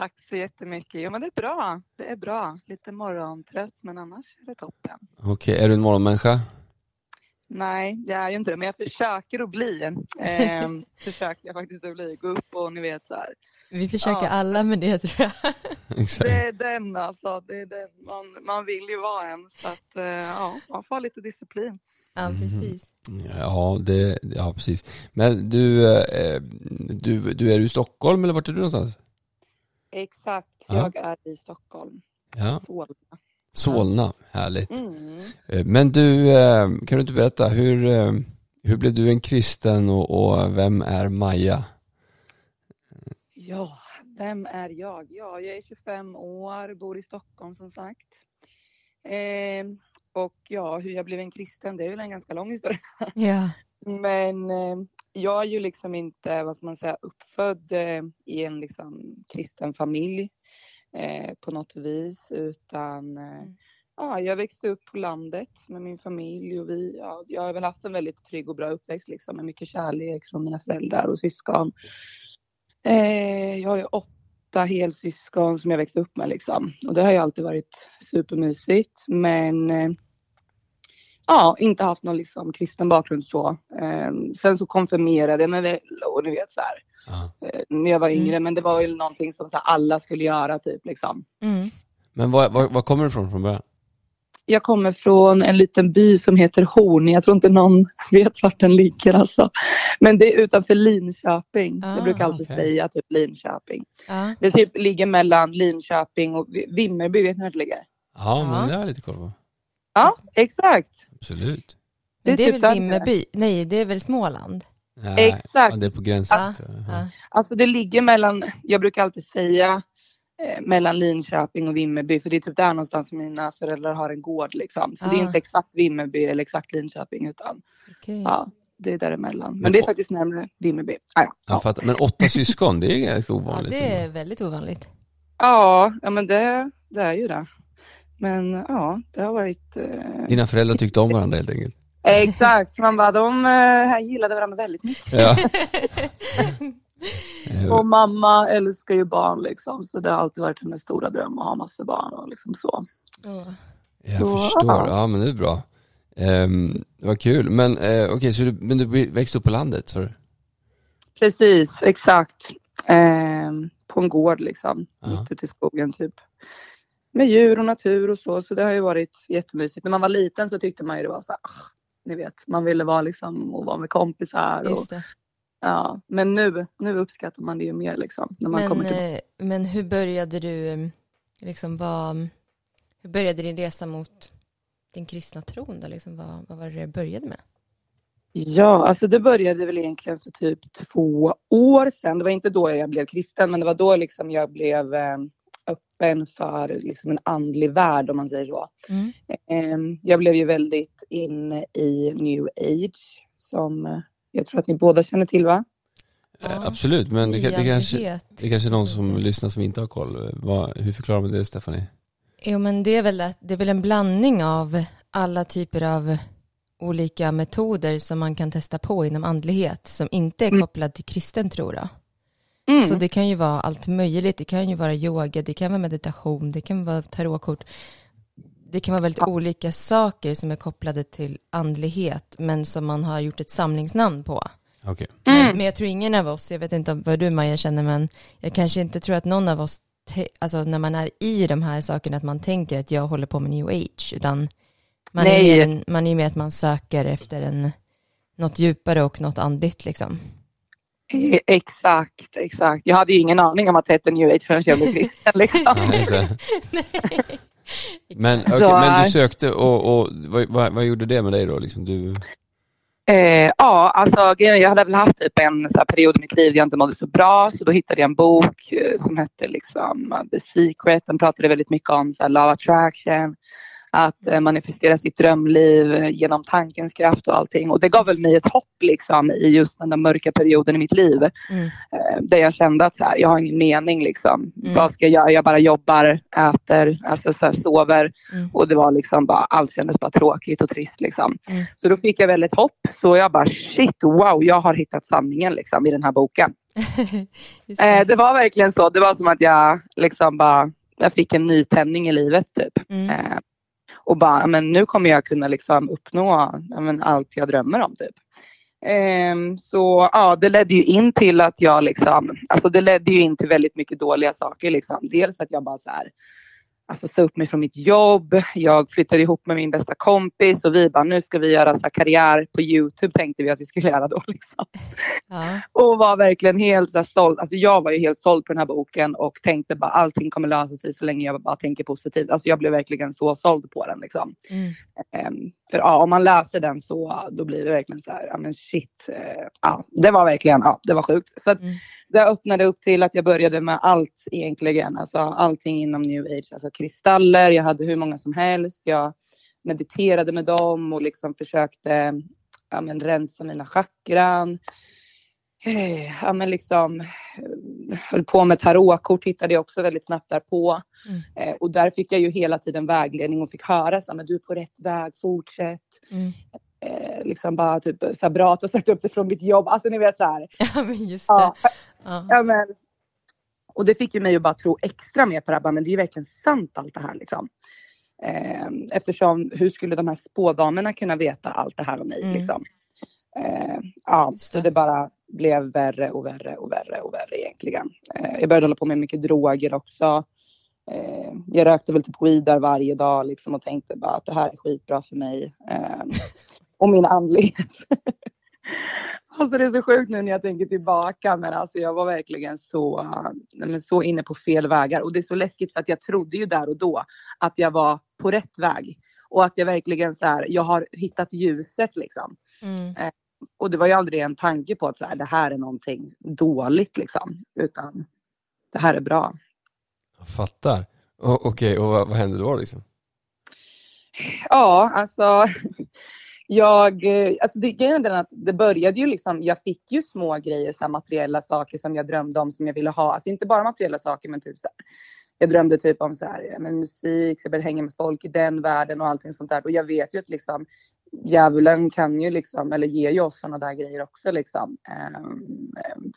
Tack så jättemycket. Jo, men det är bra. Det är bra. Lite morgontrött, men annars är det toppen. Okej, är du en morgonmänniska? Nej, jag är ju inte det, men jag försöker att bli. Eh, försöker jag faktiskt att bli. Gå upp och ni vet så här. Vi försöker Ja. alla med det tror jag. Exakt. Det är den alltså. Det är den. Man, man vill ju vara en. Så att eh, ja, man får ha lite disciplin. Ja, precis. Ja, det, ja, precis. Men du, eh, du, du är du i Stockholm eller vart är du någonstans? Exakt. Ja. Jag är i Stockholm. Ja, Solna. Solna, härligt. Mm. Eh, Men du, eh, kan du inte berätta, hur, eh, hur blev du en kristen och, och vem är Maja? Ja, vem är jag? Ja, jag är 25 år, bor i Stockholm som sagt. Eh, och ja, hur jag blev en kristen, det är väl en ganska lång historia. Ja. Men eh, jag är ju liksom inte, vad ska man säga, uppfödd eh, i en liksom kristen familj eh, på något vis, utan eh, ja, jag växte upp på landet med min familj och vi, ja, jag har väl haft en väldigt trygg och bra uppväxt liksom med mycket kärlek från mina föräldrar och syskon. Eh, jag har ju åtta helsyskon som jag växte upp med liksom och det har ju alltid varit supermysigt, men eh, ja, inte haft någon liksom kristen bakgrund så. Eh, sen så konfirmerade jag mig väl och ni vet så här, eh, när jag var Mm. yngre, men det var ju någonting som så här, alla skulle göra typ liksom. Mm. Men var, var, var kommer du ifrån från början? Jag kommer från en liten by som heter Horn. Jag tror inte någon vet vart den ligger alltså. Men det är utanför Linköping. Ah, jag brukar alltid okej. säga typ Linköping. Ja. Det typ ligger mellan Linköping och Vi- Vimmerby, vet ni var det ligger? Ja, men Ja. det har jag lite koll på. Ja, exakt. Absolut. Men det Det är typ väl. Vimmerby? Nej, det är väl Småland? Nej, Exakt. Ja, det är på gränsen Ja. tror jag. Ja. Alltså det ligger mellan, jag brukar alltid säga eh, mellan Linköping och Vimmerby, för det är typ där någonstans som mina föräldrar har en gård liksom. Så det är Ah. inte exakt Vimmerby eller exakt Linköping, utan Okej. ja, det är däremellan. Men, Men det är faktiskt närmare Vimmerby. Ah, ja. Fattar. Men åtta syskon, det är ganska Ja, ovanligt. det är ändå. väldigt ovanligt. Ja, ja men det, det är ju det. Men ja, det har varit... Eh, Dina föräldrar tyckte om varandra helt enkelt. exakt, man bara, de eh, gillade varandra väldigt mycket. Ja. Eh, Och mamma älskar ju barn liksom, så det har alltid varit hennes stora dröm att ha massor barn och liksom så. Åh. Jag Så, förstår, ja. ja men det är bra. Um, vad kul, men eh, okej, så du, men du växte upp på landet? Så? Precis, exakt. Ehm, på en gård liksom, Ja. mitt ute i skogen typ. Med djur och natur och så, så det har ju varit jättemysigt. När man var liten så tyckte man ju det var så här, ah, ni vet, man ville vara liksom och vara med kompisar. Och, ja. Men nu, nu uppskattar man det ju mer liksom, när man Men, kommer till eh, men hur började du, eh, liksom vad, hur började din resa mot din kristna tron då? Liksom, vad, vad var det du började med? Ja, alltså det började väl egentligen för typ två år sedan. Det var inte då jag blev kristen, men det var då liksom jag blev eh, öppen för liksom en andlig värld om man säger så. Mm. Eh, jag blev ju väldigt inne i new age som eh, jag tror att ni båda känner till va? Eh, Ja. absolut, men det, det, kanske, det kanske är någon som lyssnar som inte har koll. Vad, hur förklarar man det Stephanie? Jo, men det är, väl, det är väl en blandning av alla typer av olika metoder som man kan testa på inom andlighet som inte är Mm. kopplad till kristen tro. Då. Mm. Så det kan ju vara allt möjligt. Det kan ju vara yoga, det kan vara meditation, det kan vara tarotkort. Det kan vara väldigt olika saker som är kopplade till andlighet, men som man har gjort ett samlingsnamn på. Okej. Mm. Men, men jag tror ingen av oss, jag vet inte vad du Maja känner, men jag kanske inte tror att någon av oss, alltså när man är i de här sakerna, att man tänker att jag håller på med new age, utan man är, Nej. mer en, man är mer att man söker efter en, något djupare och något andligt liksom. Exakt, exakt. Jag hade ju ingen aning om att det hette new age förrän jag blev kristen liksom. Nej, så- men, okej, Så, men du sökte och, och vad, vad, vad gjorde det med dig då? Liksom du, Eh, ja, alltså jag hade väl haft typ en så här, period i mitt liv där jag inte mådde så bra. Så då hittade jag en bok eh, som hette liksom The Secret. Den pratade väldigt mycket om så här, love attraction, att eh, manifestera sitt drömliv eh, genom tankens kraft och allting. Och det gav väl mig ett hopp liksom i just den där mörka perioden i mitt liv. Mm. Eh, där jag kände att så här, jag har ingen mening liksom. Mm. Vad ska jag göra? Jag bara jobbar, äter, alltså så här, sover. Mm. Och det var liksom bara, allt kändes bara tråkigt och trist liksom. Mm. Så då fick jag väldigt hopp. Så jag bara shit, wow, jag har hittat sanningen liksom i den här boken. det. Det var verkligen så. Det var som att jag liksom bara, jag fick en nytändning i livet typ. Mm. Och bara, men nu kommer jag kunna liksom uppnå men, allt jag drömmer om typ. Um, så ja, det ledde ju in till att jag liksom, alltså det ledde ju in till väldigt mycket dåliga saker liksom. Dels att jag bara så här, alltså, sa upp mig från mitt jobb. Jag flyttade ihop med min bästa kompis och vi bara, nu ska vi göra så karriär på Youtube tänkte vi att vi skulle göra då. Liksom. Ja. Och var verkligen helt så såld. Alltså, jag var ju helt såld på den här boken och tänkte bara allting kommer lösa sig så länge jag bara tänker positivt. Alltså, jag blev verkligen så såld på den. Liksom. Mm. Um, för ja, om man läser den så då blir det verkligen så här, ja men shit. Uh, ja, det var verkligen, ja det var sjukt. Så att, mm det öppnade upp till att jag började med allt egentligen. Alltså allting inom new age. Alltså kristaller, jag hade hur många som helst. Jag mediterade med dem och liksom försökte ja, men, rensa mina chakran. Eh, ja, men liksom, eh, höll på med tarotkort, hittade jag också väldigt snabbt därpå. Mm. Eh, och där fick jag ju hela tiden vägledning och fick höra så men du är på rätt väg, fortsätt. Mm eh, liksom bara typ så här, bra att du har sagt upp dig från mitt jobb. Alltså ni vet så här. Ja men just det. Ja, ja. ja men, och det fick ju mig att bara tro extra mer på det här, men det är ju verkligen sant allt det här liksom. Eh, eftersom hur skulle de här spådamerna kunna veta allt det här om mig mm. liksom? Eh, ja, så det bara blev värre och värre och värre och värre egentligen. Eh, jag började hålla på med mycket droger också. Eh, jag rökte väl typ weedar varje dag liksom och tänkte bara att det här är skitbra för mig. Eh, och min andlighet. alltså det är så sjukt nu när jag tänker tillbaka men alltså jag var verkligen så, så inne på fel vägar och det är så läskigt för att jag trodde ju där och då att jag var på rätt väg och att jag verkligen så här, jag har hittat ljuset liksom. Mm. Och det var ju aldrig en tanke på att så här, det här är någonting dåligt liksom utan det här är bra. Jag fattar. Okej, okay, och vad, vad hände då liksom? Ja, alltså jag, eh, alltså det, grejen är att det började ju liksom, jag fick ju små grejer, så materiella saker som jag drömde om som jag ville ha. Alltså inte bara materiella saker men typ så här, jag drömde typ om så här, men musik, så jag började hänga med folk i den världen och allting sånt där. Och jag vet ju att liksom djävulen kan ju liksom, eller ger ju oss sådana där grejer också liksom. Ehm,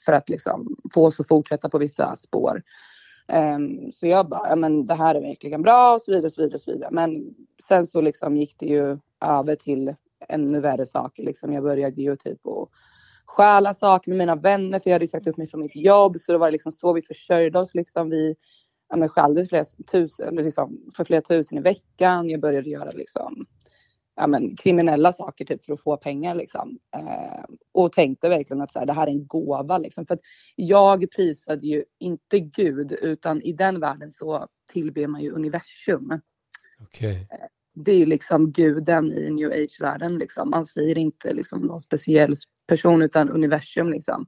för att liksom få oss att fortsätta på vissa spår. Ehm, så jag bara, ja men det här är verkligen bra och så vidare och så vidare och så vidare. Men sen så liksom gick det ju över till ännu värre saker. Liksom. Jag började ju typ att stjäla saker med mina vänner för jag hade ju sagt upp mig från mitt jobb. Så det var liksom så vi försörjde oss. Liksom. Vi ja, stjälde flera tusen, liksom, för flera tusen i veckan. Jag började göra liksom, ja, men, kriminella saker typ, för att få pengar. Liksom. Eh, och tänkte verkligen att så här, det här är en gåva. Liksom. För att jag prisade ju inte Gud utan i den världen så tillber man ju universum. Okay. Eh, det är liksom guden i new age-världen. Liksom. Man säger inte liksom någon speciell person utan universum. Liksom.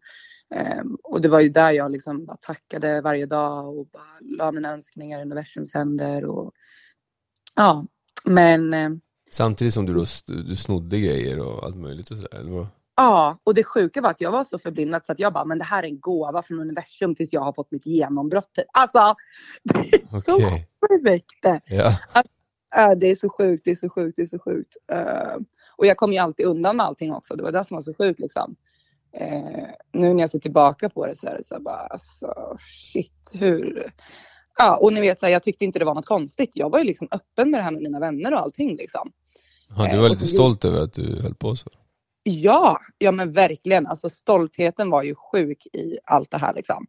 Um, och det var ju där jag liksom bara tackade varje dag och bara la mina önskningar i universums händer. Och, ja, men... Samtidigt som du då du snodde grejer och allt möjligt och sådär? Ja, och det sjuka var att jag var så förblindad så att jag bara, men det här är en gåva från universum tills jag har fått mitt genombrott. Alltså, det är okay. så sjukt. Ja. Alltså, det är så sjukt, det är så sjukt, det är så sjukt. Uh, och jag kom ju alltid undan med allting också. Det var det som var så sjukt liksom. Uh, nu när jag ser tillbaka på det så är det så bara, alltså shit, hur... Ja, och ni vet, så här, jag tyckte inte det var något konstigt. Jag var ju liksom öppen med det här med mina vänner och allting liksom. Ja, du var uh, lite stolt över att du höll på så? Ja, ja men verkligen. Alltså stoltheten var ju sjuk i allt det här liksom.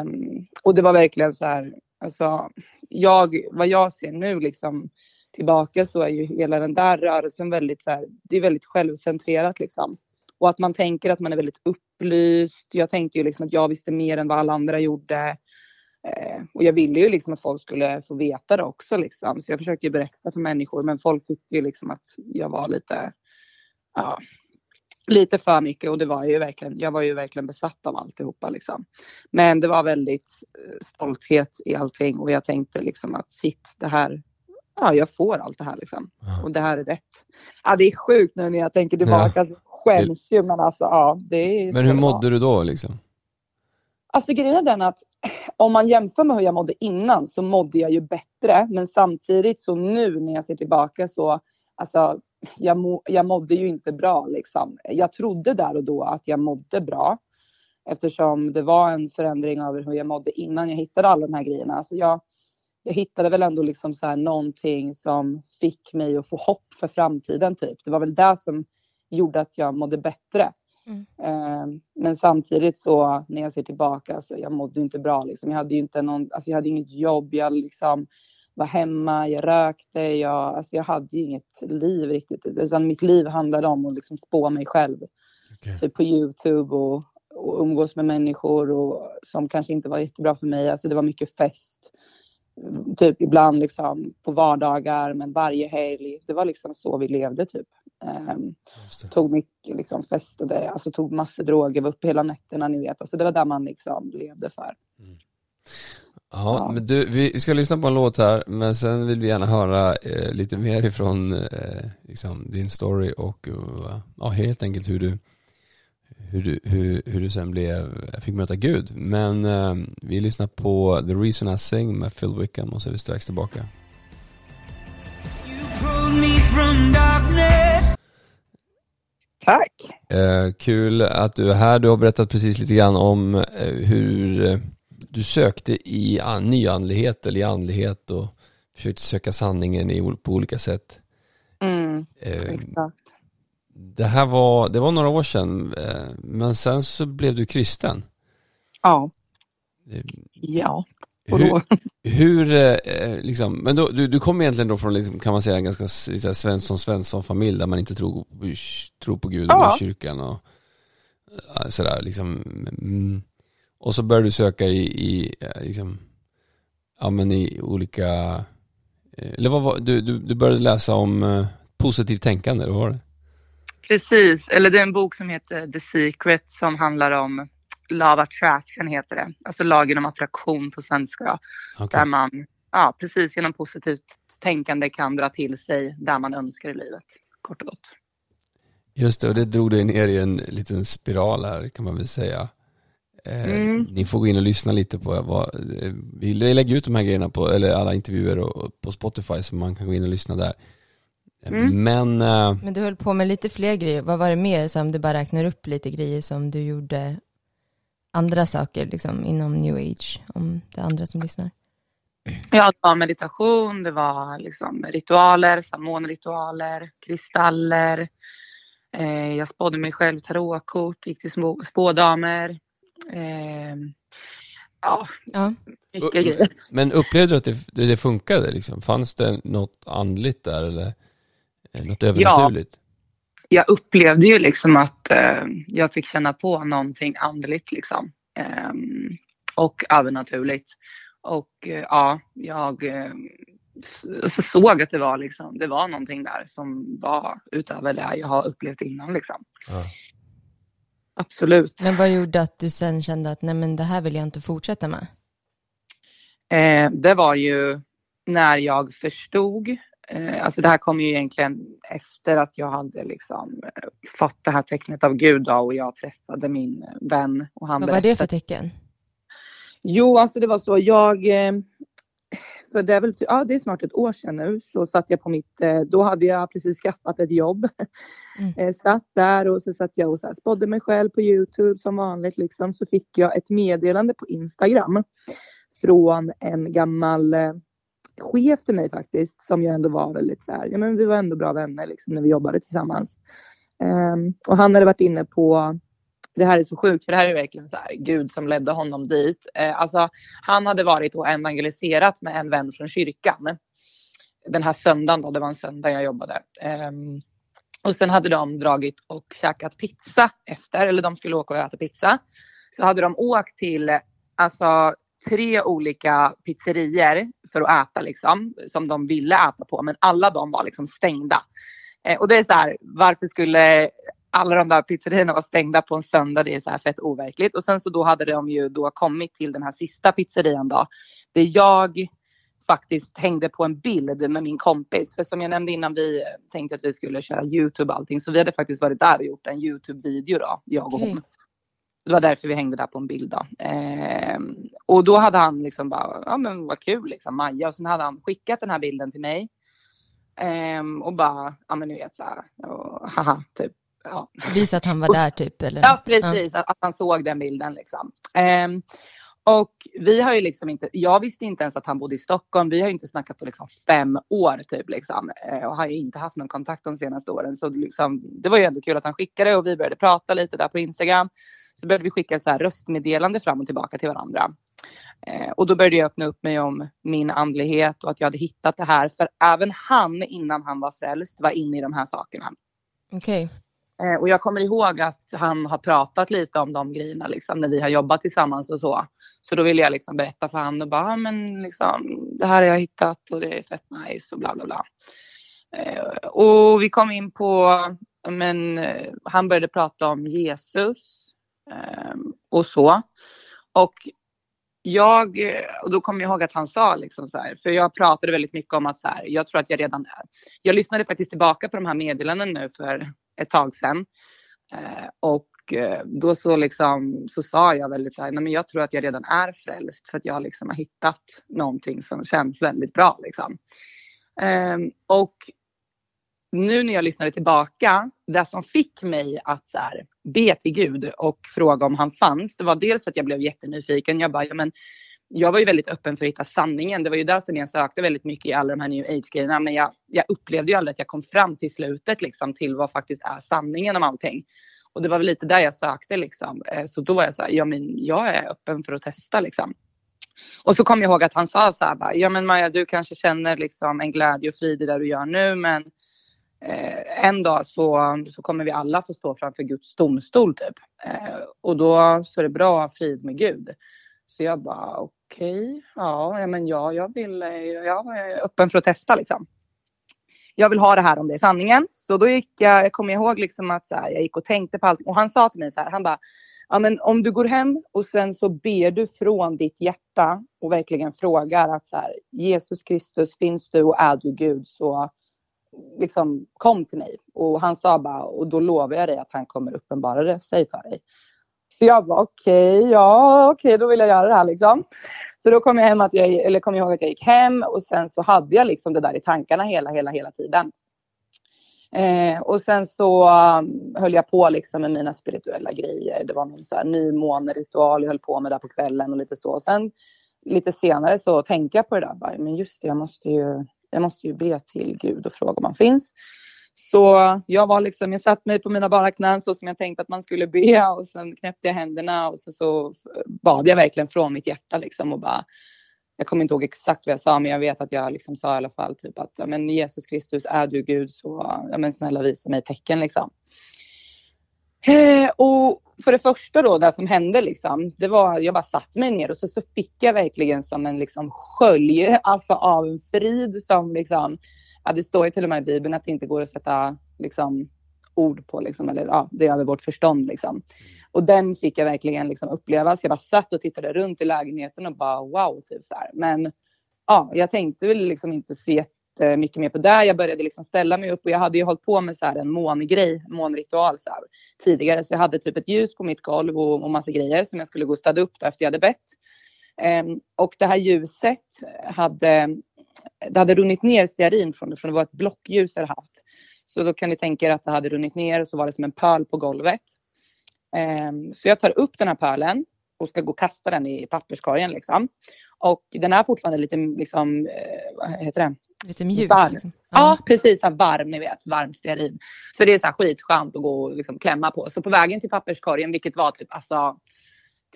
Um, och det var verkligen så här, Alltså, jag, vad jag ser nu liksom tillbaka så är ju hela den där rörelsen väldigt så här, det är väldigt självcentrerat liksom. Och att man tänker att man är väldigt upplyst. Jag tänker ju liksom att jag visste mer än vad alla andra gjorde. Eh, och jag ville ju liksom att folk skulle få veta det också liksom. Så jag försökte ju berätta för människor men folk tyckte ju liksom att jag var lite, ja, lite för mycket och det var ju verkligen, jag var ju verkligen besatt av alltihopa liksom. Men det var väldigt eh, stolthet i allting och jag tänkte liksom att shit, det här, ja, jag får allt det här liksom. Och det här är rätt. Ja, det är sjukt nu när jag tänker tillbaka. Ja. Alltså, skäms ju, men alltså ja, det är Men hur mådde du då liksom? Alltså grejen är den att om man jämför med hur jag mådde innan så mådde jag ju bättre. Men samtidigt så nu när jag ser tillbaka så, alltså jag, må, jag mådde ju inte bra liksom. Jag trodde där och då att jag mådde bra eftersom det var en förändring av hur jag mådde innan jag hittade alla de här grejerna. Alltså jag, jag hittade väl ändå liksom så här någonting som fick mig att få hopp för framtiden typ. Det var väl det som gjorde att jag mådde bättre. Mm. Eh, men samtidigt så när jag ser tillbaka så jag mådde inte bra liksom. Jag hade ju inte någon, alltså jag hade inget jobb, jag liksom var hemma, jag rökte, jag, alltså jag hade ju inget liv riktigt. Utan mitt liv handlade om att liksom spå mig själv. Okay. Typ på Youtube och, och umgås med människor och, som kanske inte var jättebra för mig. Alltså det var mycket fest. Typ ibland liksom på vardagar men varje helg. Det var liksom så vi levde typ. Um, tog mycket liksom festade, alltså tog massor droger, var uppe hela nätterna ni vet. Alltså det var där man liksom levde för. Mm. Ja, ja, men du, vi ska lyssna på en låt här, men sen vill vi gärna höra eh, lite mer ifrån eh, liksom, din story och uh, ja, helt enkelt hur du, hur du, hur, hur du sen blev, fick möta Gud. Men eh, vi lyssnar på The Reason I Sing med Phil Wickham och så är vi strax tillbaka. Tack! Eh, kul att du är här. Du har berättat precis lite grann om eh, hur eh, du sökte i nyandlighet eller i andlighet och försökte söka sanningen i, på olika sätt. Mm, eh, exakt. Det här var, det var några år sedan, eh, men sen så blev du kristen. Ja. Ja. Hur, hur eh, liksom, men då, du, du kom egentligen då från, liksom, kan man säga, en ganska liksom, Svensson Svensson-familj där man inte tror, tror på Gud och ja. kyrkan och sådär liksom. Mm. Och så började du söka i, i eh, liksom, ja men i olika, eh, eller vad var, du, du, du började läsa om eh, positivt tänkande, eller vad var det? Precis, eller det är en bok som heter The Secret som handlar om Love Attraction heter det, alltså lagen om attraktion på svenska. Okay. Där man, ja precis genom positivt tänkande kan dra till sig där man önskar i livet, kort och gott. Just det, och det drog dig ner i en liten spiral här kan man väl säga. Eh, mm. Ni får gå in och lyssna lite på vad, eh, vi lägger ut de här grejerna på, eller alla intervjuer och, på Spotify så man kan gå in och lyssna där. Eh, mm. Men, äh, Men du höll på med lite fler grejer, vad var det mer som du bara räknar upp lite grejer som du gjorde andra saker liksom inom new age, om det är andra som lyssnar? Ja, det var meditation, det var liksom ritualer, samonritualer, kristaller. Eh, jag spådde mig själv tarotkort, gick till spådamer. Eh, ja, ja, mycket grejer. Men upplevde du att det, det funkade? Liksom? Fanns det något andligt där eller något övernaturligt? Ja, jag upplevde ju liksom att eh, jag fick känna på någonting andligt liksom. Eh, och övernaturligt. Och eh, ja, jag eh, så såg att det var liksom, det var någonting där som var utöver det jag har upplevt innan liksom. Ja. Absolut. Men vad gjorde att du sen kände att nej men det här vill jag inte fortsätta med? Eh, det var ju när jag förstod, eh, alltså det här kom ju egentligen efter att jag hade liksom eh, fått det här tecknet av Gud då, och jag träffade min vän. Och han vad var det för tecken? Jo, alltså det var så, jag eh, för det är väl, ja det är snart ett år sedan nu, så satt jag på mitt, eh, då hade jag precis skaffat ett jobb. Mm. Eh, satt där och så satt jag och så här, spådde mig själv på Youtube som vanligt liksom. Så fick jag ett meddelande på Instagram från en gammal eh, chef till mig faktiskt, som jag ändå var väldigt så här, ja men vi var ändå bra vänner liksom när vi jobbade tillsammans. Um, och han hade varit inne på det här är så sjukt för det här är verkligen så här, Gud som ledde honom dit. Uh, alltså, han hade varit och evangeliserat med en vän från kyrkan. Den här söndagen då, det var en söndag jag jobbade. Um, och sen hade de dragit och käkat pizza efter, eller de skulle åka och äta pizza. Så hade de åkt till alltså, tre olika pizzerier för att äta liksom, som de ville äta på, men alla de var liksom stängda. Eh, och det är så här, varför skulle alla de där pizzerierna var stängda på en söndag. Det är så här fett overkligt. Och sen så då hade de ju då kommit till den här sista pizzerian då. Där jag faktiskt hängde på en bild med min kompis. För som jag nämnde innan, vi tänkte att vi skulle köra YouTube och allting. Så vi hade faktiskt varit där och gjort en YouTube-video då, jag och okay. hon. Det var därför vi hängde där på en bild då. Eh, och då hade han liksom bara, ja men vad kul liksom, Maja. Och sen hade han skickat den här bilden till mig. Eh, och bara, ja men ni vet så här, och, haha, typ. Ja. Visa att han var där typ? Eller? Ja, precis. Ja. Att, att, han såg den bilden liksom. Eh, och vi har ju liksom inte, jag visste inte ens att han bodde i Stockholm. Vi har ju inte snackat på liksom fem år typ liksom. Eh, och har ju inte haft någon kontakt de senaste åren. Så liksom, det var ju ändå kul att han skickade och vi började prata lite där på Instagram. Så började vi skicka så här röstmeddelande fram och tillbaka till varandra. Eh, och då började jag öppna upp mig om min andlighet och att jag hade hittat det här. För även han innan han var frälst var inne i de här sakerna. Okej. Okay. Eh, och jag kommer ihåg att han har pratat lite om de grejerna liksom, när vi har jobbat tillsammans och så. Så då ville jag liksom berätta för honom och bara, ah, men liksom, det här har jag hittat och det är fett nice och bla bla bla. Eh, och vi kom in på, men eh, han började prata om Jesus Ehm, och så. Och jag, och då kommer jag ihåg att han sa liksom så här, för jag pratade väldigt mycket om att så här, jag tror att jag redan är. Jag lyssnade faktiskt tillbaka på de här meddelanden nu för ett tag sedan. Ehm, och eh, då så, liksom, så sa jag väldigt så här, nej men jag tror att jag redan är frälst för att jag liksom har hittat någonting som känns väldigt bra. Liksom. Ehm, och nu när jag lyssnade tillbaka, det som fick mig att så här, be till Gud och fråga om han fanns, det var dels att jag blev jättenyfiken. Jag bara, ja, men jag var ju väldigt öppen för att hitta sanningen. Det var ju där som jag sökte väldigt mycket i alla de här new age-grejerna. Men jag, jag upplevde ju aldrig att jag kom fram till slutet liksom till vad faktiskt är sanningen om allting. Och det var väl lite där jag sökte liksom. Eh, så då var jag så här, ja men jag är öppen för att testa liksom. Och så kom jag ihåg att han sa så här, bara, ja men Maja du kanske känner liksom en glädje och frid i det du gör nu men eh, en dag så, så kommer vi alla få stå framför Guds domstol typ. Eh, och då så är det bra att ha frid med Gud. Så jag bara okej, okay, ja, men ja, jag vill, eh, jag är öppen för att testa liksom. Jag vill ha det här om det är sanningen. Så då gick jag, jag kommer ihåg liksom att så här, jag gick och tänkte på allt och han sa till mig så här, han bara, ja men om du går hem och sen så ber du från ditt hjärta och verkligen frågar att så här, Jesus Kristus finns du och är du Gud så liksom kom till mig. Och han sa bara, och då lovar jag dig att han kommer uppenbara sig för dig. Så jag var okej, okay, ja okej okay, då vill jag göra det här liksom. Så då kom jag hem att jag, eller kom jag ihåg att jag gick hem och sen så hade jag liksom det där i tankarna hela, hela, hela tiden. Eh, och sen så um, höll jag på liksom med mina spirituella grejer. Det var någon så här nymåneritual jag höll på med där på kvällen och lite så. Och sen lite senare så tänkte jag på det där. Bara, men just det, jag måste ju, jag måste ju be till Gud och fråga om han finns. Så jag var liksom, jag satt mig på mina bara knän så som jag tänkte att man skulle be och sen knäppte jag händerna och så, så bad jag verkligen från mitt hjärta liksom och bara jag kommer inte ihåg exakt vad jag sa men jag vet att jag liksom sa i alla fall typ att ja, men Jesus Kristus är du Gud så ja, men snälla visa mig tecken liksom. Eh, och för det första då, det som hände liksom, det var, jag bara satt mig ner och så, så fick jag verkligen som en liksom skölj, alltså av en frid som liksom, ja, det står ju till och med i Bibeln att det inte går att sätta liksom, ord på, liksom, eller ja, det är över vårt förstånd. Liksom. Och den fick jag verkligen liksom, uppleva. Så jag bara satt och tittade runt i lägenheten och bara wow, typ så här. Men ja, jag tänkte väl liksom inte så Eh, mycket mer på det. Jag började liksom ställa mig upp och jag hade ju hållit på med så här en mångrej, månritual så här, tidigare. Så jag hade typ ett ljus på mitt golv och, och massa grejer som jag skulle gå och städa upp efter jag hade bett. Um, och det här ljuset hade det hade runnit ner stearin från det, från det var ett blockljus jag haft. Så då kan ni tänka er att det hade runnit ner och så var det som en pöl på golvet. Um, så jag tar upp den här pölen och ska gå och kasta den i papperskorgen liksom. Och den är fortfarande lite liksom, eh, vad heter det? Lite mjuk? Varm. Liksom. Ja. ja, precis. Så varm, ni vet. Varm stearin. Så det är så här skitskönt att gå och liksom klämma på. Så på vägen till papperskorgen, vilket var typ alltså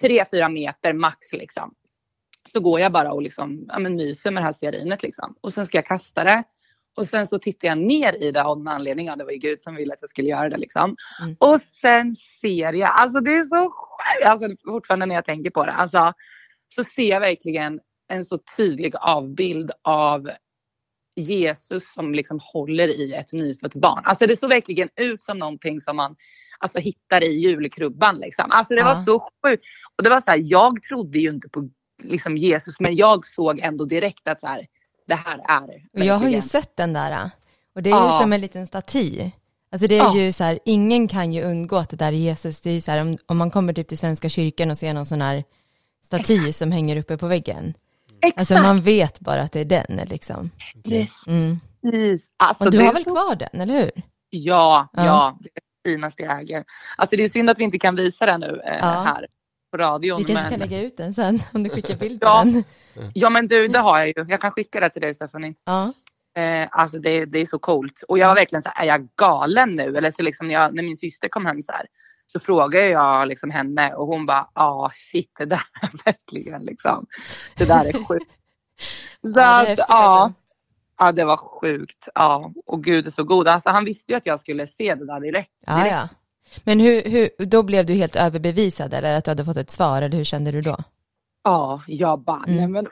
3-4 meter max liksom så går jag bara och liksom, ja, men myser med det här stearinet liksom. Och sen ska jag kasta det. Och sen så tittar jag ner i det av någon anledning. Ja, det var ju Gud som ville att jag skulle göra det liksom. Mm. Och sen ser jag, alltså det är så sjukt, alltså fortfarande när jag tänker på det. Alltså så ser jag verkligen en så tydlig avbild av Jesus som liksom håller i ett nyfött barn. Alltså det såg verkligen ut som någonting som man alltså, hittar i julkrubban. Liksom. Alltså det ja. var så sjukt. Och det var så här, jag trodde ju inte på liksom Jesus. Men jag såg ändå direkt att så här, det här är det. Jag har ju sett den där. Och det är ja. ju som en liten staty. Alltså det är ja. ju så här, ingen kan ju undgå att det där är Jesus. Det är ju så här, om, om man kommer typ till Svenska kyrkan och ser någon sån här staty som hänger uppe på väggen. Exakt. Alltså man vet bara att det är den liksom. Precis. Mm. Alltså, och du har väl kvar den, eller hur? Ja, ja, ja. det är det finaste jag äger. Alltså det är synd att vi inte kan visa den nu eh, ja. här på radion. Vi kanske men... kan lägga ut den sen om du skickar bild på ja. den. Ja men du, det har jag ju. Jag kan skicka det till dig Stephanie. Ja. Eh, alltså det, det är så coolt. Och jag var verkligen så här, är jag galen nu? Eller så liksom när, jag, när min syster kom hem så här, så frågade jag liksom henne och hon bara, ja ah, shit det där är verkligen liksom, det där är sjukt. så ja, att, ja, alltså. ja, det var sjukt. Ja, och gud är så god. Alltså han visste ju att jag skulle se det där direkt. Ja, ja. Men hur, hur, då blev du helt överbevisad eller att du hade fått ett svar eller hur kände du då? Ja, jag bara, mm. nej men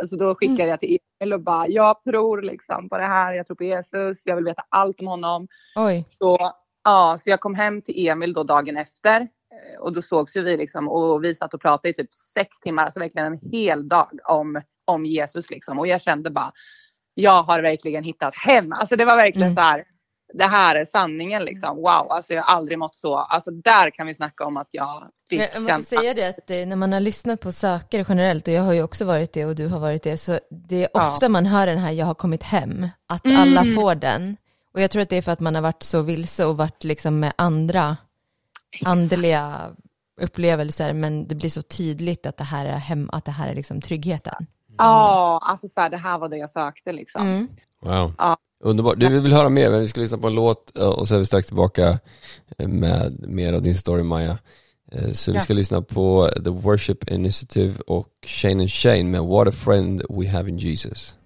alltså då skickade jag till Emil och bara, jag tror liksom på det här, jag tror på Jesus, jag vill veta allt om honom. Oj. Så, ja, så jag kom hem till Emil då dagen efter eh, och då sågs ju vi liksom och vi satt och pratade i typ sex timmar, alltså verkligen en hel dag om, om Jesus liksom och jag kände bara, jag har verkligen hittat hem. Alltså det var verkligen mm. så här, det här är sanningen liksom. Wow, alltså jag har aldrig mått så. Alltså där kan vi snacka om att jag fick Jag måste säga det att eh, när man har lyssnat på sökare generellt och jag har ju också varit det och du har varit det så det är ofta ja. man hör den här jag har kommit hem, att mm. alla får den. Och jag tror att det är för att man har varit så vilse och varit liksom med andra andliga upplevelser men det blir så tydligt att det här är hem, att det här är liksom tryggheten. Ja, alltså så här, det här var det jag sökte liksom. Mm. Wow. Ja. Underbart. Du vill höra mer, men vi ska lyssna på en låt eh, och så är vi strax tillbaka eh, med mer av din story Maja. Eh, så vi ska lyssna på The Worship Initiative och Shane and Shane med What a Friend We Have in Jesus.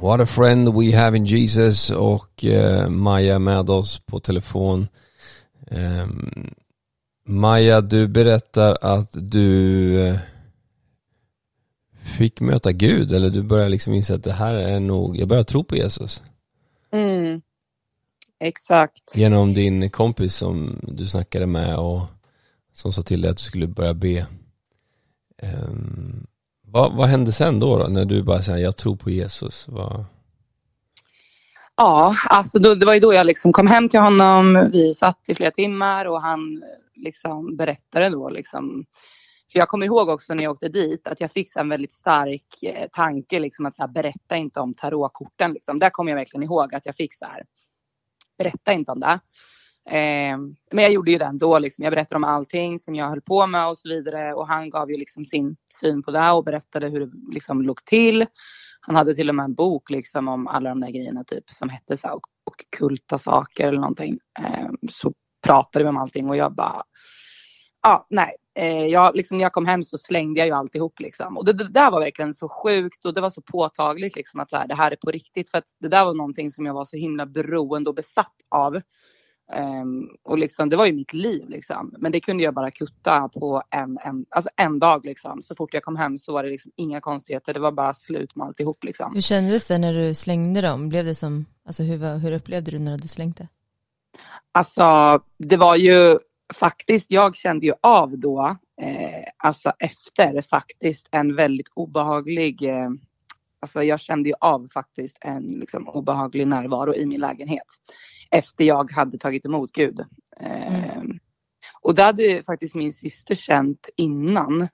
What a friend we have in Jesus och eh, Maja med oss på telefon. Eh, Maja, du berättar att du eh, fick möta Gud eller du börjar liksom inse att det här är nog, jag börjar tro på Jesus. Mm. Exakt. Genom din kompis som du snackade med och som sa till dig att du skulle börja be. Um, vad, vad hände sen då, då, när du bara säger jag tror på Jesus? Vad... Ja, alltså då, det var ju då jag liksom kom hem till honom. Vi satt i flera timmar och han liksom berättade då liksom. För jag kommer ihåg också när jag åkte dit att jag fick en väldigt stark eh, tanke liksom att så här, berätta inte om tarotkorten. Liksom. Där kommer jag verkligen ihåg att jag fick så här, berätta inte om det. Eh, men jag gjorde ju det ändå. Liksom. Jag berättade om allting som jag höll på med och så vidare. Och han gav ju liksom sin syn på det och berättade hur det liksom låg till. Han hade till och med en bok liksom om alla de där grejerna typ som hette så här, och, och kulta saker eller någonting. Eh, så pratade vi om allting och jag bara Ja, nej. Eh, jag, liksom, när jag kom hem så slängde jag ju alltihop liksom. Och det, det där var verkligen så sjukt och det var så påtagligt liksom att så här, det här är på riktigt. För att det där var någonting som jag var så himla beroende och besatt av. Um, och liksom, det var ju mitt liv liksom. Men det kunde jag bara kutta på en, en, alltså en dag liksom. Så fort jag kom hem så var det liksom inga konstigheter. Det var bara slut med alltihop liksom. Hur kändes det när du slängde dem? Blev det som, alltså hur, hur upplevde du när du hade slängt det? Alltså det var ju faktiskt, jag kände ju av då, eh, alltså efter faktiskt en väldigt obehaglig eh, Alltså jag kände ju av faktiskt en liksom, obehaglig närvaro i min lägenhet efter jag hade tagit emot Gud. Mm. Ehm, och det hade faktiskt min syster känt innan.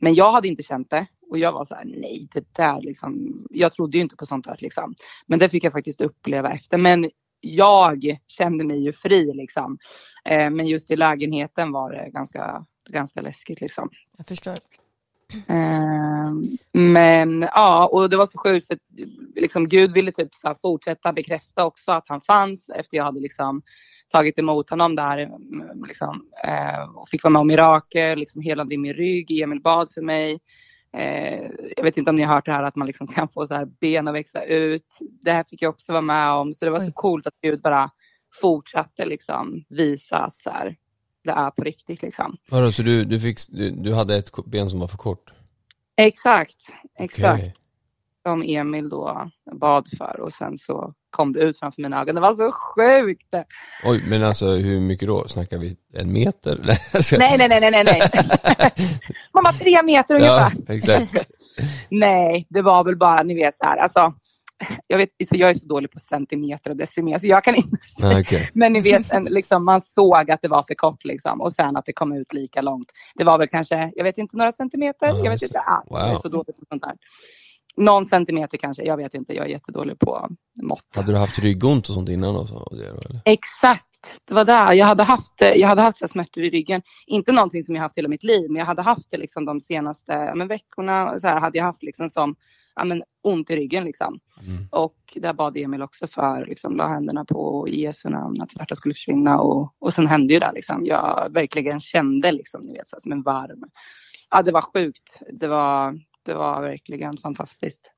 Men jag hade inte känt det. Och jag var så här, nej det där liksom. Jag trodde ju inte på sånt här liksom. Men det fick jag faktiskt uppleva efter. Men jag kände mig ju fri liksom. Ehm, men just i lägenheten var det ganska, ganska läskigt liksom. Jag förstår. Ehm, men ja, och det var så sjukt för liksom, Gud ville typ så fortsätta bekräfta också att han fanns efter jag hade liksom tagit emot honom där mm, liksom, eh, och fick vara med om mirakel, liksom helade i min rygg, Emil bad för mig. Eh, jag vet inte om ni har hört det här att man liksom kan få så här ben att växa ut. Det här fick jag också vara med om så det var så coolt att Gud bara fortsatte liksom visa att så här, det är på riktigt liksom. Vadå, så du, du, fick, du, du hade ett ben som var för kort? Exakt, exakt. Okej. Som Emil då bad för och sen så kom det ut framför mina ögon. Det var så sjukt! Oj, men alltså hur mycket då? Snackar vi en meter? Nej, Nej, nej, nej, nej, bara tre meter ungefär. Ja, exakt. Nej, det var väl bara, ni vet så här, alltså. Jag, vet, så jag är så dålig på centimeter och decimeter så jag kan inte Nej, okej. Men ni vet, en, liksom, man såg att det var för kort liksom, och sen att det kom ut lika långt. Det var väl kanske, jag vet inte, några centimeter. Ja, jag vet inte. det. Ah, Jag är Wow. så dålig på sånt där. Någon centimeter kanske, jag vet inte. Jag är jättedålig på mått. Hade du haft ryggont och sånt innan och så? eller? Exakt, det var där. Jag hade haft, jag hade haft så smärtor i ryggen. Inte någonting som jag haft hela mitt liv, men jag hade haft det liksom de senaste men veckorna. Så här, hade jag haft liksom som ja, men, ont i ryggen. Liksom. Mm. Och där bad Emil också för, liksom, la händerna på i Jesu namn att smärta skulle försvinna. Och, och sen hände ju det. Liksom. Jag verkligen kände liksom, ni vet, så här, som en varm. Ja, det var sjukt. Det var, det var verkligen fantastiskt.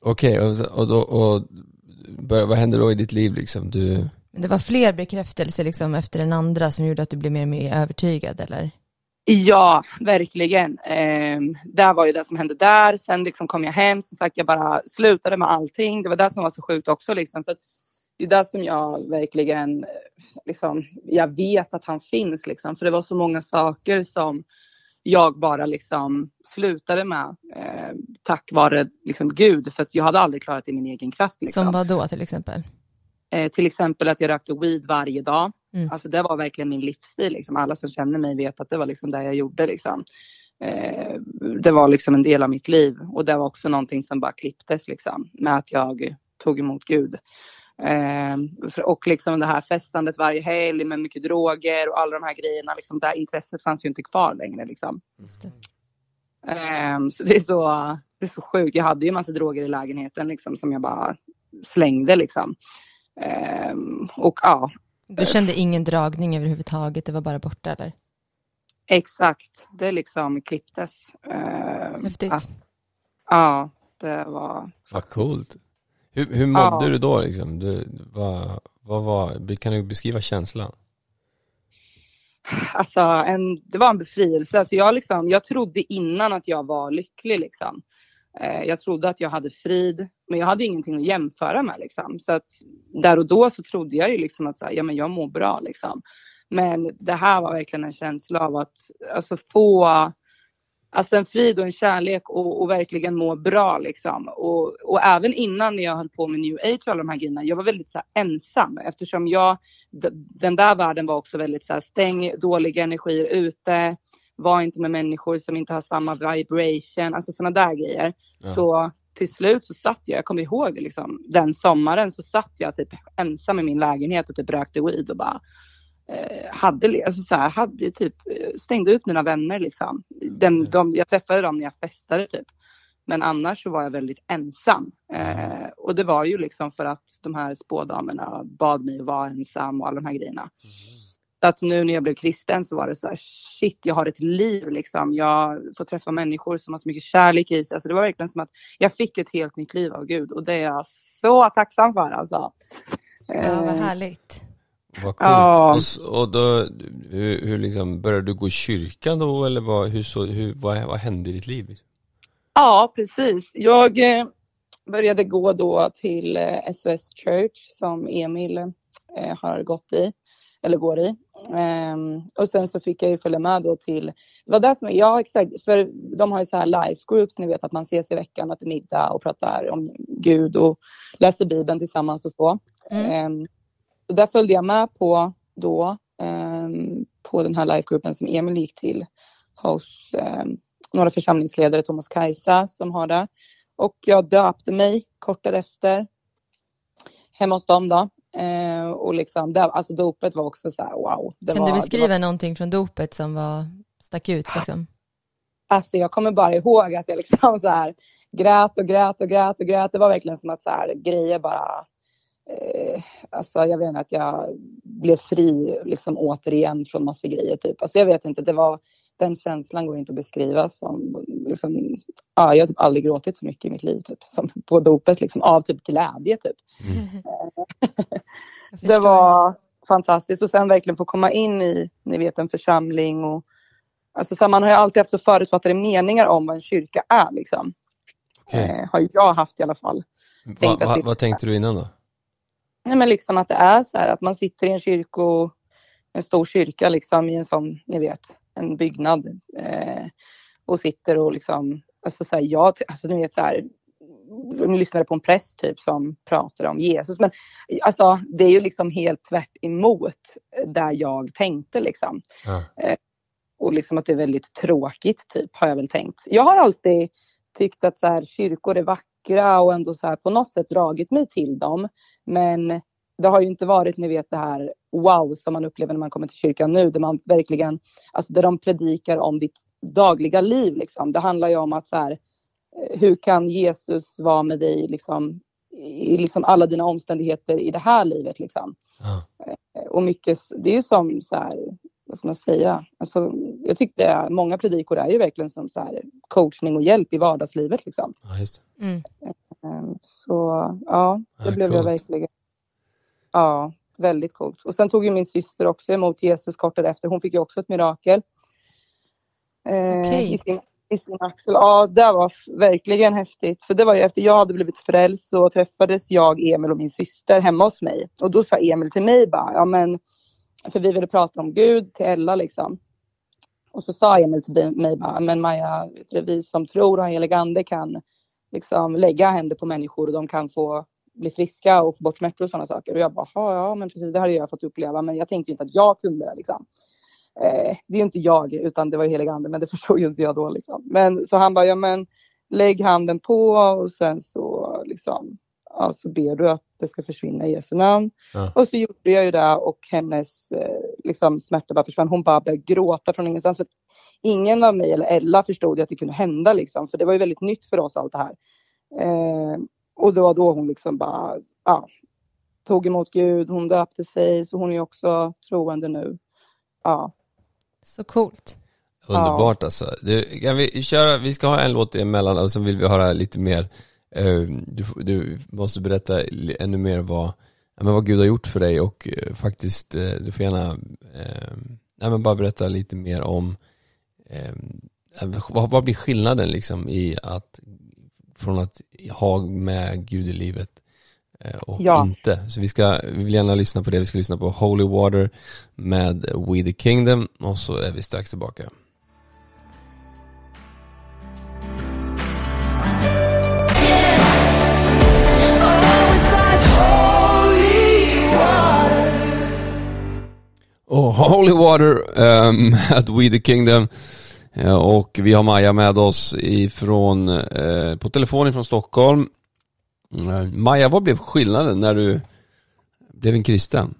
Okej, och, så- och, då, och bör, vad hände då i ditt liv liksom? Du, det var fler bekräftelser liksom efter den andra som gjorde att du blev mer och mer övertygad eller? Ja, verkligen. Ehm, det var ju det som hände där. Sen liksom kom jag hem, som sagt jag bara slutade med allting. Det var det som var så sjukt också liksom. För det är det som jag verkligen, eh, liksom, jag vet att han finns liksom. För det var så många saker som jag bara liksom slutade med eh, tack vare liksom Gud. För att jag hade aldrig klarat det i min egen kraft. Liksom. Som vad då till exempel? Eh, till exempel att jag rökte weed varje dag. Mm. Alltså det var verkligen min livsstil. Liksom. Alla som känner mig vet att det var liksom det jag gjorde. Liksom. Eh, det var liksom en del av mitt liv. Och det var också någonting som bara klipptes liksom, med att jag tog emot Gud. Eh, och liksom det här festandet varje helg med mycket droger och alla de här grejerna. Liksom, det här intresset fanns ju inte kvar längre. Liksom. Just det. Ehm, så det är så, det är så sjukt. Jag hade ju en massa droger i lägenheten liksom, som jag bara slängde. Liksom. Ehm, och ja, Du kände ingen dragning överhuvudtaget, det var bara borta eller? exakt. Det liksom klipptes. Ehm, Häftigt. att- ja, det var... vad coolt. Hur, hur mådde Ja. du då liksom? Du, vad, vad var, kan du beskriva känslan? Alltså, en, det var en befrielse. Alltså jag, liksom, jag trodde innan att jag var lycklig. Liksom. Eh, jag trodde att jag hade frid, men jag hade ingenting att jämföra med. Liksom. Så att där och då så trodde jag ju liksom att så här, ja, men jag mår bra. Liksom. Men det här var verkligen en känsla av att alltså, få alltså, en frid och en kärlek och, och verkligen må bra. Liksom. Och, och även innan jag höll på med new age och alla de här grejerna, jag var väldigt så ensam eftersom jag den där världen var också väldigt så här, stäng dåliga energier ute. Var inte med människor som inte har samma vibration, alltså sådana där grejer. Ja. Så till slut så satt jag, jag kommer ihåg det liksom, den sommaren så satt jag typ ensam i min lägenhet och typ rökte weed och bara hade, li- alltså så här, hade typ, eh, stängde ut mina vänner liksom. Den, de, jag träffade dem när jag festade typ. Men annars så var jag väldigt ensam. Eh, och det var ju liksom för att de här spådamerna bad mig att vara ensam och alla de här grejerna. Så att nu när jag blev kristen så var det så här, shit, jag har ett liv liksom. Jag får träffa människor som har så mycket kärlek i sig. Alltså det var verkligen som att jag fick ett helt nytt liv av Gud och det är jag så tacksam för alltså. Ja, vad Eh, härligt. Vad coolt. Ja. Och, och då, hur, hur liksom, började du gå i kyrkan då eller vad, hur så, hur, vad, vad hände i ditt liv? Ja, precis. Jag eh, började gå då till eh, SOS Church som Emil eh, har gått i, eller går i. Ehm, och sen så fick jag ju följa med då till, det var det som, ja exakt, för de har ju så här life groups, ni vet att man ses i veckan och till middag och pratar om Gud och läser Bibeln tillsammans och så. Mm. Och där följde jag med på då, ehm, på den här live-gruppen som Emil gick till hos ehm, några församlingsledare, Thomas Kajsa som har det. Och jag döpte mig kort därefter hemma hos dem då. Eh, och liksom, det, alltså dopet var också så här, wow. Kan var, du beskriva var, någonting från dopet som var, stack ut liksom? alltså jag kommer bara ihåg att jag liksom så här grät och grät och grät och grät. Det var verkligen som att så här, grejer bara eh, alltså jag vet inte att jag blev fri liksom återigen från massa grejer typ. Alltså jag vet inte, det var den känslan går inte att beskriva som liksom, ja, jag har typ aldrig gråtit så mycket i mitt liv typ som på dopet liksom av typ glädje typ. Jag Det förstår. var fantastiskt och sen verkligen få komma in i, ni vet en församling och alltså så man har ju alltid haft så förutfattade meningar om vad en kyrka är liksom. Okay. Eh, har jag haft i alla fall. Va, va, vad tänkte du innan då? Nej men liksom att det är så här att man sitter i en kyrko, en stor kyrka liksom i en sån, ni vet, en byggnad eh, och sitter och liksom, alltså så här, jag, alltså ni vet så här, lyssnade på en präst typ som pratade om Jesus. Men alltså det är ju liksom helt tvärt emot där jag tänkte liksom. Ja. Eh, och liksom att det är väldigt tråkigt typ har jag väl tänkt. Jag har alltid tyckt att så här, kyrkor är vackra och ändå så här, på något sätt dragit mig till dem. Men det har ju inte varit, ni vet det här wow som man upplever när man kommer till kyrkan nu, där man verkligen, alltså där de predikar om ditt dagliga liv liksom. Det handlar ju om att så här, eh, hur kan Jesus vara med dig liksom i liksom alla dina omständigheter i det här livet liksom. Ja. Och mycket, det är ju som så här, vad ska man säga, alltså, jag tyckte många predikor är ju verkligen som så här, coachning och hjälp i vardagslivet liksom. Ja, mm. Ehm, så ja, det ja, blev coolt. jag verkligen. Ja, väldigt coolt. Och sen tog ju min syster också emot Jesus kort därefter. Hon fick ju också ett mirakel. Ehm, okay. i, sin, I sin axel. Ja, det var verkligen häftigt. För det var ju efter jag hade blivit frälst så träffades jag, Emil och min syster hemma hos mig. Och då sa Emil till mig bara, ja men för vi ville prata om Gud till Ella liksom. Och så sa Emil till mig bara, men Maja, vi som tror och har helig ande kan liksom lägga händer på människor och de kan få bli friska och få bort smärtor och sådana saker. Och jag bara, ja men precis det hade jag fått uppleva men jag tänkte inte att jag kunde det liksom. Eh, det är ju inte jag utan det var helig ande men det förstod ju inte jag då liksom. Men så han bara, ja men lägg handen på och sen så liksom ja, så ber du att det ska försvinna i Jesu namn. Ja. Och så gjorde jag ju det och hennes eh, liksom, smärta bara försvann. Hon bara började gråta från ingenstans. För ingen av mig eller Ella förstod att det kunde hända liksom, för det var ju väldigt nytt för oss allt det här. Eh, och det var då hon liksom bara, ja, tog emot Gud, hon döpte sig, så hon är också troende nu. Ja. Så coolt. Underbart ja. alltså. Du, kan vi köra, vi ska ha en låt emellan och så vill vi höra lite mer du, du, måste berätta ännu mer vad, men vad Gud har gjort för dig och eh, faktiskt, eh, du får gärna ehm, nej, men bara berätta lite mer om ehm, vad, vad blir skillnaden liksom i att från att ha med Gud i livet eh, och ja. inte. Så vi ska, vi vill gärna lyssna på det, vi ska lyssna på Holy Water med We the Kingdom och så är vi strax tillbaka. Och Holy Water um, at We the Kingdom. Eh, och vi har Maja med oss ifrån, eh, på telefon från Stockholm. Eh, Maja, vad blev skillnaden när du blev en kristen?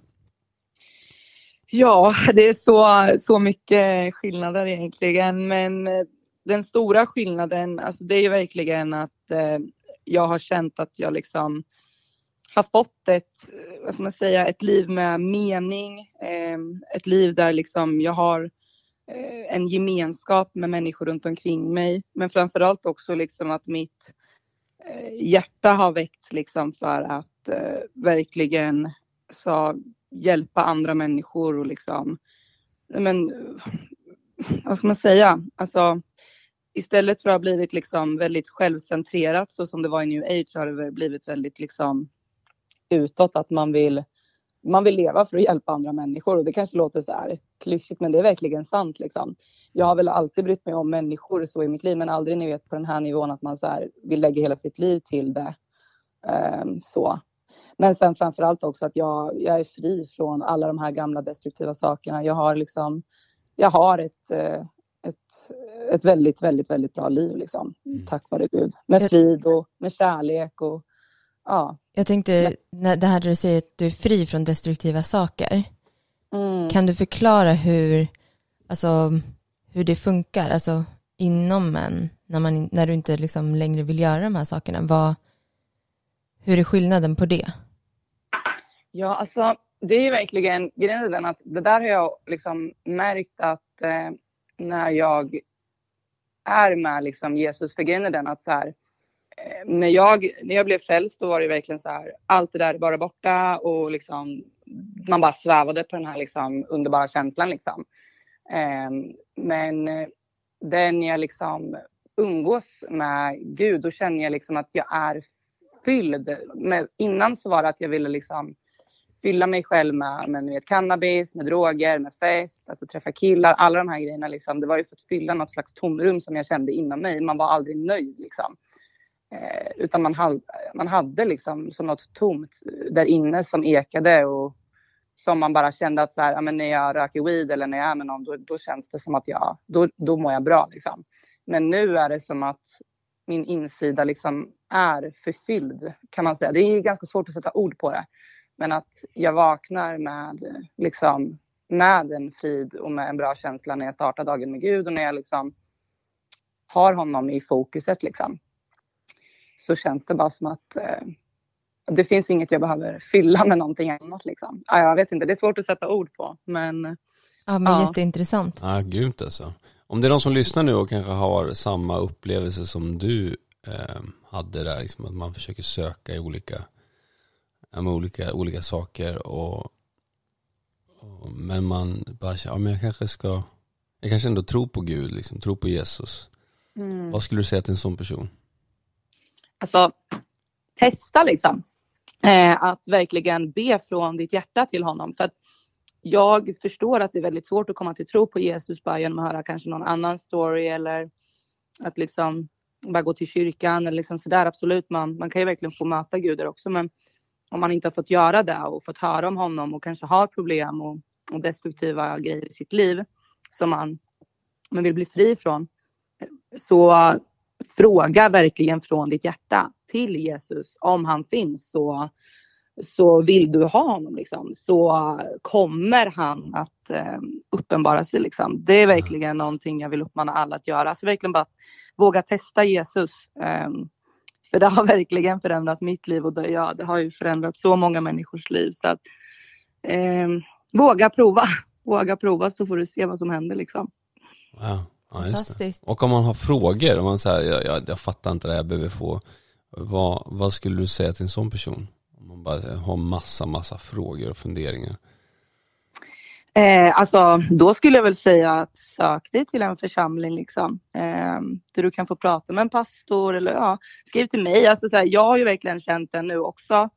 Ja, det är så, så mycket skillnader egentligen. Men eh, den stora skillnaden, alltså det är ju verkligen att eh, jag har känt att jag liksom har fått ett, vad ska man säga, ett liv med mening. Eh, ett liv där liksom jag har eh, en gemenskap med människor runt omkring mig. Men framförallt också liksom att mitt eh, hjärta har väckts liksom för att eh, verkligen så, hjälpa andra människor och liksom, men vad ska man säga, alltså istället för att ha blivit liksom väldigt självcentrerat så som det var i new age har det blivit väldigt liksom utåt att man vill, man vill leva för att hjälpa andra människor och det kanske låter så här klyschigt men det är verkligen sant liksom. Jag har väl alltid brytt mig om människor så i mitt liv men aldrig ni vet på den här nivån att man så här vill lägga hela sitt liv till det. Um, så. Men sen framförallt också att jag, jag är fri från alla de här gamla destruktiva sakerna. Jag har liksom, jag har ett, eh, ett, ett väldigt, väldigt, väldigt bra liv liksom. Mm. Tack vare Gud. Med frid och med kärlek och ja. Jag tänkte, när det här du säger att du är fri från destruktiva saker. Mm. Kan du förklara hur, alltså, hur det funkar, alltså inom en, när, man, när du inte liksom längre vill göra de här sakerna? Vad, hur är skillnaden på det? Ja, alltså det är ju verkligen grejen den att det där har jag liksom märkt att eh, när jag är med liksom Jesus, för grejen är den att så här, när jag, när jag blev frälst då var det verkligen så här, allt det där är bara borta och liksom man bara svävade på den här liksom underbara känslan liksom. Ehm, eh, men den jag liksom umgås med Gud, då känner jag liksom att jag är fylld. Med, innan så var det att jag ville liksom fylla mig själv med, med vet, cannabis, med droger, med fest, alltså träffa killar, alla de här grejerna liksom. Det var ju för att fylla något slags tomrum som jag kände inom mig. Man var aldrig nöjd liksom. Eh, utan man, hade, man hade liksom som något tomt där inne som ekade och som man bara kände att så här, ja, men när jag röker weed eller när jag är med någon, då, då känns det som att jag, då, då mår jag bra liksom. Men nu är det som att min insida liksom är förfylld kan man säga. Det är ganska svårt att sätta ord på det. Men att jag vaknar med, liksom, med en frid och med en bra känsla när jag startar dagen med Gud och när jag liksom har honom i fokuset liksom. Så känns det bara som att eh, det finns inget jag behöver fylla med någonting annat liksom. Ja, jag vet inte, det är svårt att sätta ord på men Ja men ja. jätteintressant. Ja, grymt alltså. Om det är någon som lyssnar nu och kanske har samma upplevelse som du eh, hade där, liksom att man försöker söka i olika, med olika, olika saker och, och, men man bara, ja men jag kanske ska, jag kanske ändå tror på Gud, liksom, tror på Jesus. Mm. Vad skulle du säga till en sån person? Alltså, testa liksom. Eh, att verkligen be från ditt hjärta till honom. För att jag förstår att det är väldigt svårt att komma till tro på Jesus bara genom att höra kanske någon annan story eller att liksom bara gå till kyrkan eller liksom sådär. Absolut, man, man kan ju verkligen få möta Gud där också. Men om man inte har fått göra det och fått höra om honom och kanske har problem och, och destruktiva grejer i sitt liv som man, man vill bli fri från. Så fråga verkligen från ditt hjärta till Jesus om han finns. Så så vill du ha honom liksom, så kommer han att eh, uppenbara sig. Liksom. Det är verkligen någonting jag vill uppmana alla att göra. Så verkligen bara våga testa Jesus. Eh, för det har verkligen förändrat mitt liv och det, ja, det har ju förändrat så många människors liv. Så att, eh, våga prova. Våga prova så får du se vad som händer liksom. Wow. Ja, Fantastiskt. Och om man har frågor, om man säger jag, jag, jag fattar inte det, jag behöver få, vad, vad skulle du säga till en sån person? man bara har massa, massa frågor och funderingar? Eh, alltså, då skulle jag väl säga att sök dig till en församling liksom. Eh, där du kan få prata med en pastor eller ja, skriv till mig. Alltså, så här, jag har ju verkligen känt det nu också.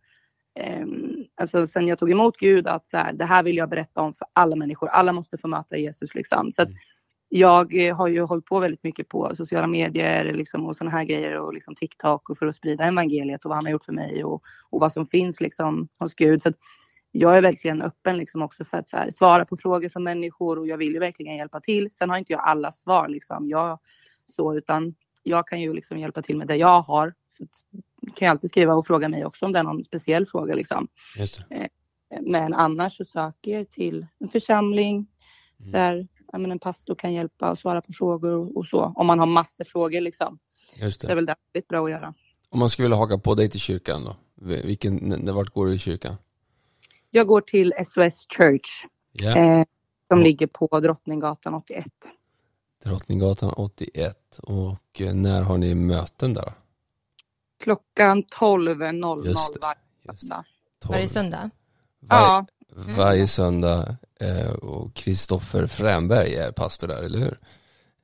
Eh, alltså sen jag tog emot Gud att så här, det här vill jag berätta om för alla människor. Alla måste få möta Jesus liksom. Så att, mm jag eh, har ju hållit på väldigt mycket på sociala medier liksom, och sådana här grejer och liksom TikTok och för att sprida evangeliet och vad han har gjort för mig och, och vad som finns liksom hos Gud. Så jag är verkligen öppen liksom också för att här, svara på frågor från människor och jag vill ju verkligen hjälpa till. Sen har inte jag alla svar liksom, jag, så, utan jag kan ju liksom hjälpa till med det jag har. Så kan ju alltid skriva och fråga mig också om det är någon speciell fråga liksom. Eh, men annars så söker jag till en församling mm. där men en pastor kan hjälpa och svara på frågor och, så. Om man har massor frågor liksom. Just det. det är väl det väldigt bra att göra. Om man skulle vilja haka på dig till kyrkan då? Vilken, vart går du i kyrkan? Jag går till SOS Church. Yeah. Eh, som oh. ligger på Drottninggatan 81. Drottninggatan 81. Och eh, när har ni möten där? Klockan 12.00 varje söndag. Varje söndag? Var, ja. Varje söndag Eh, och Kristoffer Fränberg är pastor där, eller hur?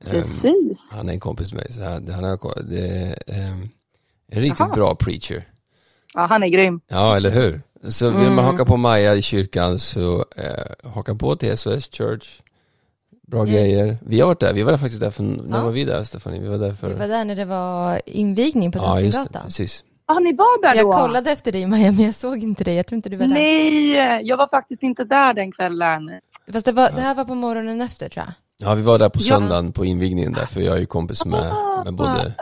Precis. Um, han är en kompis med mig, så han, han har, det är um, en riktigt Aha. bra preacher. Ja, han är grym. Ja, eller hur? Så vill mm. man haka på Maja i kyrkan så eh, haka på till SOS Church. Bra yes. grejer. Vi har varit där, vi var där faktiskt där för, när var vi där Stefanie? Vi var där för... Vi var där när det var invigning på Drottninggatan. Ja, just det, precis. Ja, ni var där då? Jag kollade efter dig Maja, men jag såg inte dig. Jag tror inte du var där. Nej, jag var faktiskt inte där den kvällen. Fast det, var, det här var på morgonen efter tror jag. Ja, vi var där på söndagen ja. på invigningen där, för jag är ju kompis med, med både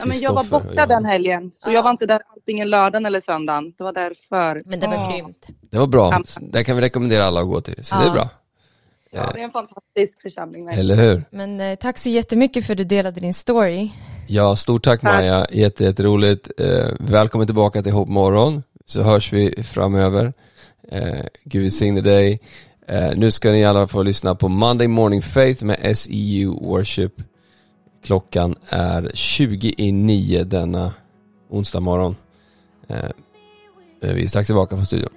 Ja, men jag var borta den helgen, så ja. jag var inte där antingen lördagen eller söndagen. Det var därför. Men det var oh. grymt. Det var bra. Det kan vi rekommendera alla att gå till, så ja. det är bra. Ja, det är en fantastisk församling. Eller hur? Men eh, tack så jättemycket för att du delade din story. Ja, stort tack, tack. Maja. Jätte, jätteroligt. Eh, välkommen tillbaka till Hopp Morgon så hörs vi framöver. Eh, Gud välsigne dig. Eh, nu ska ni alla få lyssna på Monday Morning Faith med SEU Worship. Klockan är 20 i 9 denna onsdag morgon. Eh, vi är strax tillbaka från studion.